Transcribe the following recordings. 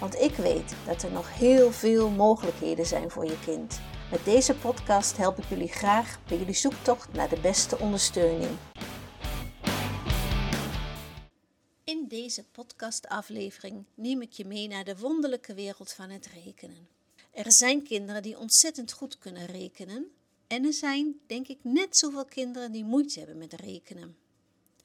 Want ik weet dat er nog heel veel mogelijkheden zijn voor je kind. Met deze podcast help ik jullie graag bij jullie zoektocht naar de beste ondersteuning. In deze podcastaflevering neem ik je mee naar de wonderlijke wereld van het rekenen. Er zijn kinderen die ontzettend goed kunnen rekenen en er zijn, denk ik, net zoveel kinderen die moeite hebben met rekenen.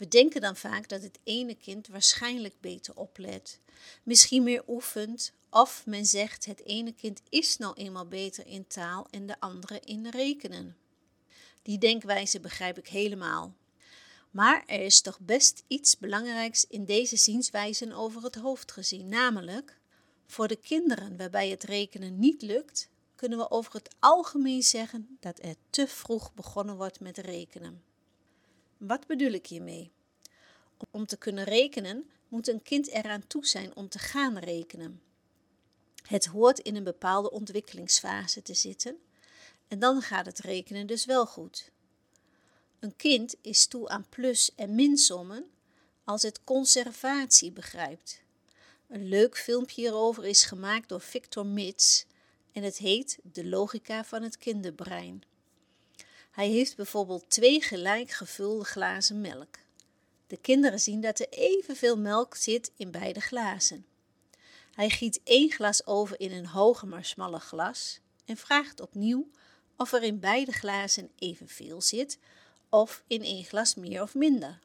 We denken dan vaak dat het ene kind waarschijnlijk beter oplet, misschien meer oefent, of men zegt het ene kind is nou eenmaal beter in taal en de andere in rekenen. Die denkwijze begrijp ik helemaal. Maar er is toch best iets belangrijks in deze zienswijzen over het hoofd gezien, namelijk voor de kinderen waarbij het rekenen niet lukt, kunnen we over het algemeen zeggen dat er te vroeg begonnen wordt met rekenen. Wat bedoel ik hiermee? Om te kunnen rekenen moet een kind eraan toe zijn om te gaan rekenen. Het hoort in een bepaalde ontwikkelingsfase te zitten en dan gaat het rekenen dus wel goed. Een kind is toe aan plus- en minsommen als het conservatie begrijpt. Een leuk filmpje hierover is gemaakt door Victor Mits en het heet De logica van het kinderbrein. Hij heeft bijvoorbeeld twee gelijk gevulde glazen melk. De kinderen zien dat er evenveel melk zit in beide glazen. Hij giet één glas over in een hoger maar smaller glas en vraagt opnieuw of er in beide glazen evenveel zit of in één glas meer of minder.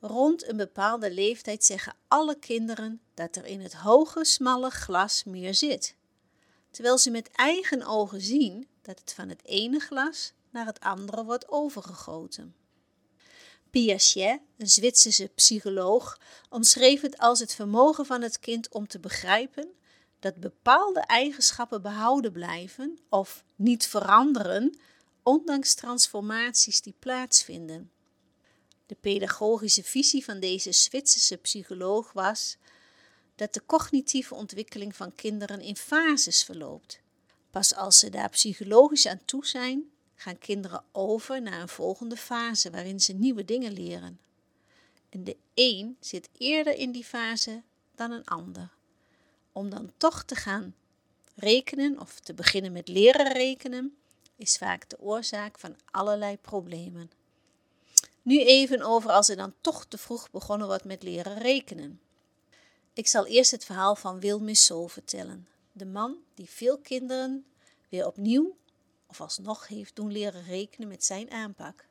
Rond een bepaalde leeftijd zeggen alle kinderen dat er in het hoge, smalle glas meer zit, terwijl ze met eigen ogen zien dat het van het ene glas naar het andere wordt overgegoten. Piaget, een Zwitserse psycholoog, omschreef het als het vermogen van het kind om te begrijpen dat bepaalde eigenschappen behouden blijven of niet veranderen, ondanks transformaties die plaatsvinden. De pedagogische visie van deze Zwitserse psycholoog was dat de cognitieve ontwikkeling van kinderen in fases verloopt. Pas als ze daar psychologisch aan toe zijn, gaan kinderen over naar een volgende fase waarin ze nieuwe dingen leren. En de een zit eerder in die fase dan een ander. Om dan toch te gaan rekenen of te beginnen met leren rekenen, is vaak de oorzaak van allerlei problemen. Nu even over als er dan toch te vroeg begonnen wordt met leren rekenen. Ik zal eerst het verhaal van Wil Missot vertellen. De man die veel kinderen weer opnieuw of alsnog heeft doen leren rekenen met zijn aanpak.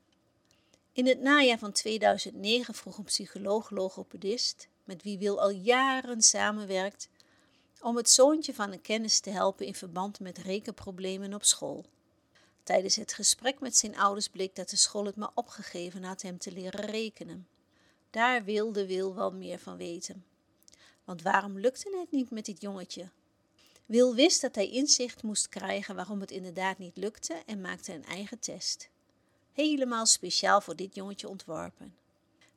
In het najaar van 2009 vroeg een psycholoog-logopedist, met wie Wil al jaren samenwerkt, om het zoontje van een kennis te helpen in verband met rekenproblemen op school. Tijdens het gesprek met zijn ouders bleek dat de school het maar opgegeven had hem te leren rekenen. Daar wilde Wil wel meer van weten. Want waarom lukte het niet met dit jongetje? Wil wist dat hij inzicht moest krijgen waarom het inderdaad niet lukte en maakte een eigen test. Helemaal speciaal voor dit jongetje ontworpen.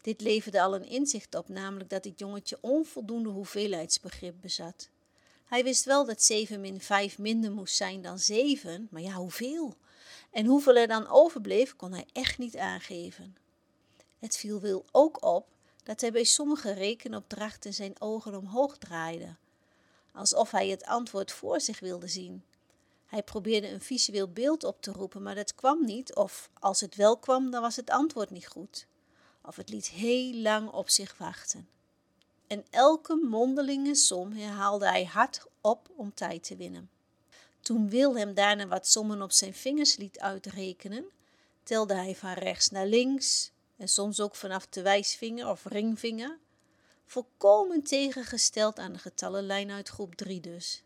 Dit leverde al een inzicht op, namelijk dat dit jongetje onvoldoende hoeveelheidsbegrip bezat. Hij wist wel dat 7 min 5 minder moest zijn dan 7, maar ja, hoeveel? En hoeveel er dan overbleef, kon hij echt niet aangeven. Het viel Wil ook op dat hij bij sommige rekenopdrachten zijn ogen omhoog draaide, alsof hij het antwoord voor zich wilde zien. Hij probeerde een visueel beeld op te roepen, maar dat kwam niet, of als het wel kwam, dan was het antwoord niet goed. Of het liet heel lang op zich wachten. En elke mondelinge som herhaalde hij hard op om tijd te winnen. Toen Wil hem daarna wat sommen op zijn vingers liet uitrekenen, telde hij van rechts naar links en soms ook vanaf de wijsvinger of ringvinger, volkomen tegengesteld aan de getallenlijn uit groep 3 dus.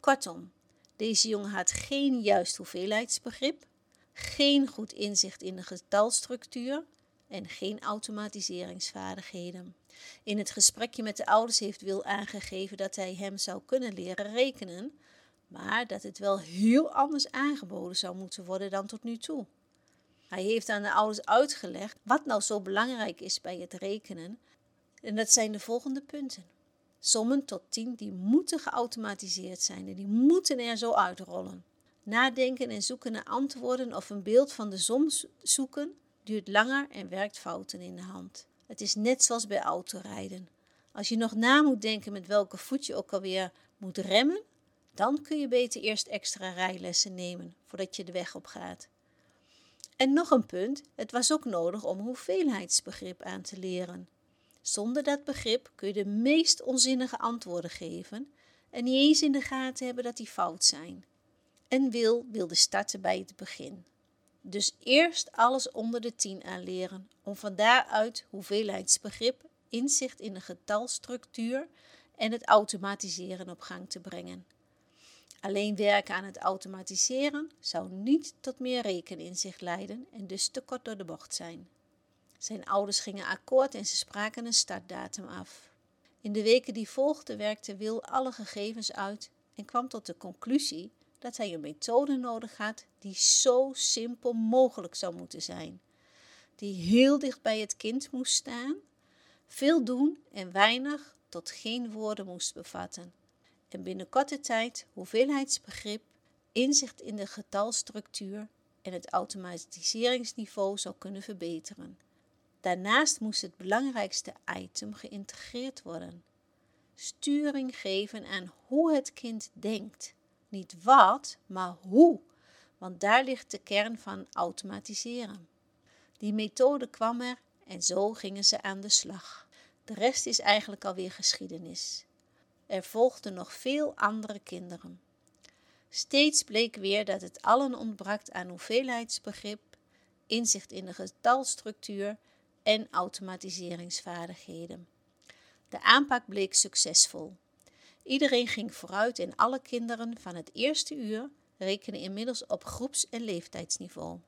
Kortom, deze jongen had geen juist hoeveelheidsbegrip, geen goed inzicht in de getalstructuur en geen automatiseringsvaardigheden. In het gesprekje met de ouders heeft Wil aangegeven dat hij hem zou kunnen leren rekenen, maar dat het wel heel anders aangeboden zou moeten worden dan tot nu toe. Hij heeft aan de ouders uitgelegd wat nou zo belangrijk is bij het rekenen. En dat zijn de volgende punten. Sommen tot 10 die moeten geautomatiseerd zijn en die moeten er zo uitrollen. Nadenken en zoeken naar antwoorden of een beeld van de som zoeken duurt langer en werkt fouten in de hand. Het is net zoals bij autorijden. Als je nog na moet denken met welke voet je ook alweer moet remmen, dan kun je beter eerst extra rijlessen nemen voordat je de weg op gaat. En nog een punt, het was ook nodig om hoeveelheidsbegrip aan te leren. Zonder dat begrip kun je de meest onzinnige antwoorden geven en niet eens in de gaten hebben dat die fout zijn. En Wil wilde starten bij het begin. Dus eerst alles onder de 10 aanleren, om van daaruit hoeveelheidsbegrip, inzicht in de getalstructuur en het automatiseren op gang te brengen. Alleen werken aan het automatiseren zou niet tot meer rekeninzicht leiden en dus te kort door de bocht zijn. Zijn ouders gingen akkoord en ze spraken een startdatum af. In de weken die volgden werkte Wil alle gegevens uit en kwam tot de conclusie dat hij een methode nodig had die zo simpel mogelijk zou moeten zijn, die heel dicht bij het kind moest staan, veel doen en weinig tot geen woorden moest bevatten, en binnen korte tijd hoeveelheidsbegrip, inzicht in de getalstructuur en het automatiseringsniveau zou kunnen verbeteren. Daarnaast moest het belangrijkste item geïntegreerd worden. Sturing geven aan hoe het kind denkt. Niet wat, maar hoe, want daar ligt de kern van automatiseren. Die methode kwam er en zo gingen ze aan de slag. De rest is eigenlijk alweer geschiedenis. Er volgden nog veel andere kinderen. Steeds bleek weer dat het allen ontbrak aan hoeveelheidsbegrip, inzicht in de getalstructuur en automatiseringsvaardigheden. De aanpak bleek succesvol. Iedereen ging vooruit en alle kinderen van het eerste uur rekenen inmiddels op groeps- en leeftijdsniveau.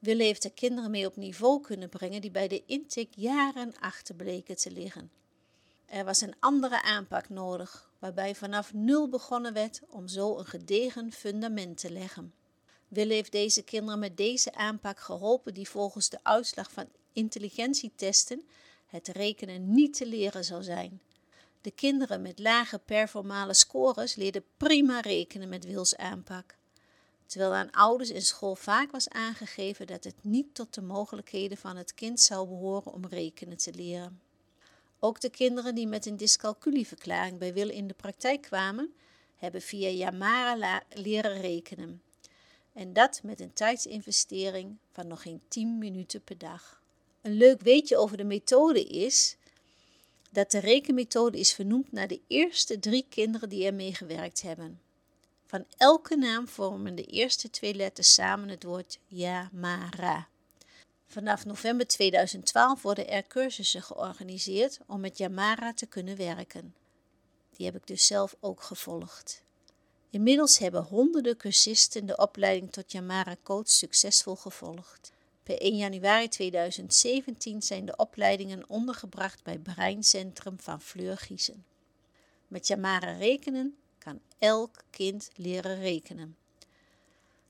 Wille heeft de kinderen mee op niveau kunnen brengen die bij de intake jaren achter bleken te liggen. Er was een andere aanpak nodig, waarbij vanaf nul begonnen werd om zo een gedegen fundament te leggen. Wille heeft deze kinderen met deze aanpak geholpen die volgens de uitslag van intelligentietesten het rekenen niet te leren zou zijn. De kinderen met lage performale scores leerden prima rekenen met Wils aanpak. Terwijl aan ouders en school vaak was aangegeven dat het niet tot de mogelijkheden van het kind zou behoren om rekenen te leren. Ook de kinderen die met een dyscalculieverklaring bij Wil in de praktijk kwamen, hebben via Yamara leren rekenen. En dat met een tijdsinvestering van nog geen 10 minuten per dag. Een leuk weetje over de methode is dat de rekenmethode is vernoemd naar de eerste drie kinderen die ermee gewerkt hebben. Van elke naam vormen de eerste twee letters samen het woord Yamara. Vanaf november 2012 worden er cursussen georganiseerd om met Yamara te kunnen werken. Die heb ik dus zelf ook gevolgd. Inmiddels hebben honderden cursisten de opleiding tot Yamara Coach succesvol gevolgd. Per 1 januari 2017 zijn de opleidingen ondergebracht bij Breincentrum van Fleur Giesen. Met Yamara rekenen kan elk kind leren rekenen.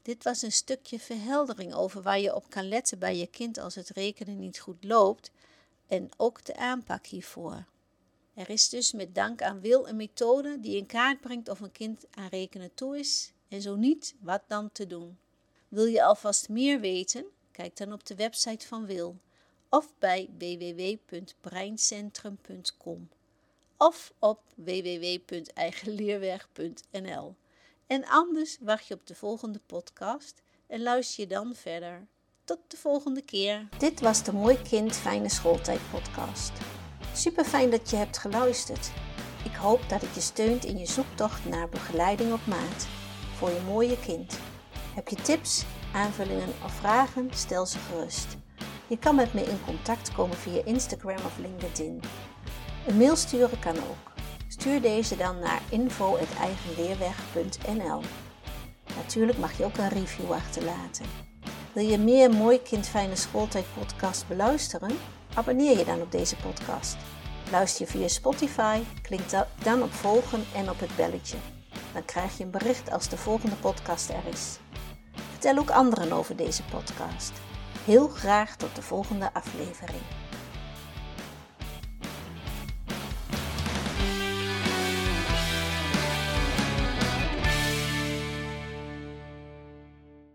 Dit was een stukje verheldering over waar je op kan letten bij je kind als het rekenen niet goed loopt en ook de aanpak hiervoor. Er is dus met dank aan Wil een methode die in kaart brengt of een kind aan rekenen toe is en zo niet, wat dan te doen. Wil je alvast meer weten? Kijk dan op de website van Wil of bij www.breincentrum.com of op www.eigenleerweg.nl. En anders wacht je op de volgende podcast en luister je dan verder. Tot de volgende keer. Dit was de Mooi Kind Fijne Schooltijd podcast. Super fijn dat je hebt geluisterd. Ik hoop dat het je steunt in je zoektocht naar begeleiding op maat voor je mooie kind. Heb je tips, aanvullingen of vragen? Stel ze gerust. Je kan met me in contact komen via Instagram of LinkedIn. Een mail sturen kan ook. Stuur deze dan naar info.eigenleerweg.nl. Natuurlijk mag je ook een review achterlaten. Wil je meer Mooi Kind Fijne Schooltijd podcast beluisteren? Abonneer je dan op deze podcast. Luister je via Spotify, klik dan op volgen en op het belletje. Dan krijg je een bericht als de volgende podcast er is. Vertel ook anderen over deze podcast. Heel graag tot de volgende aflevering.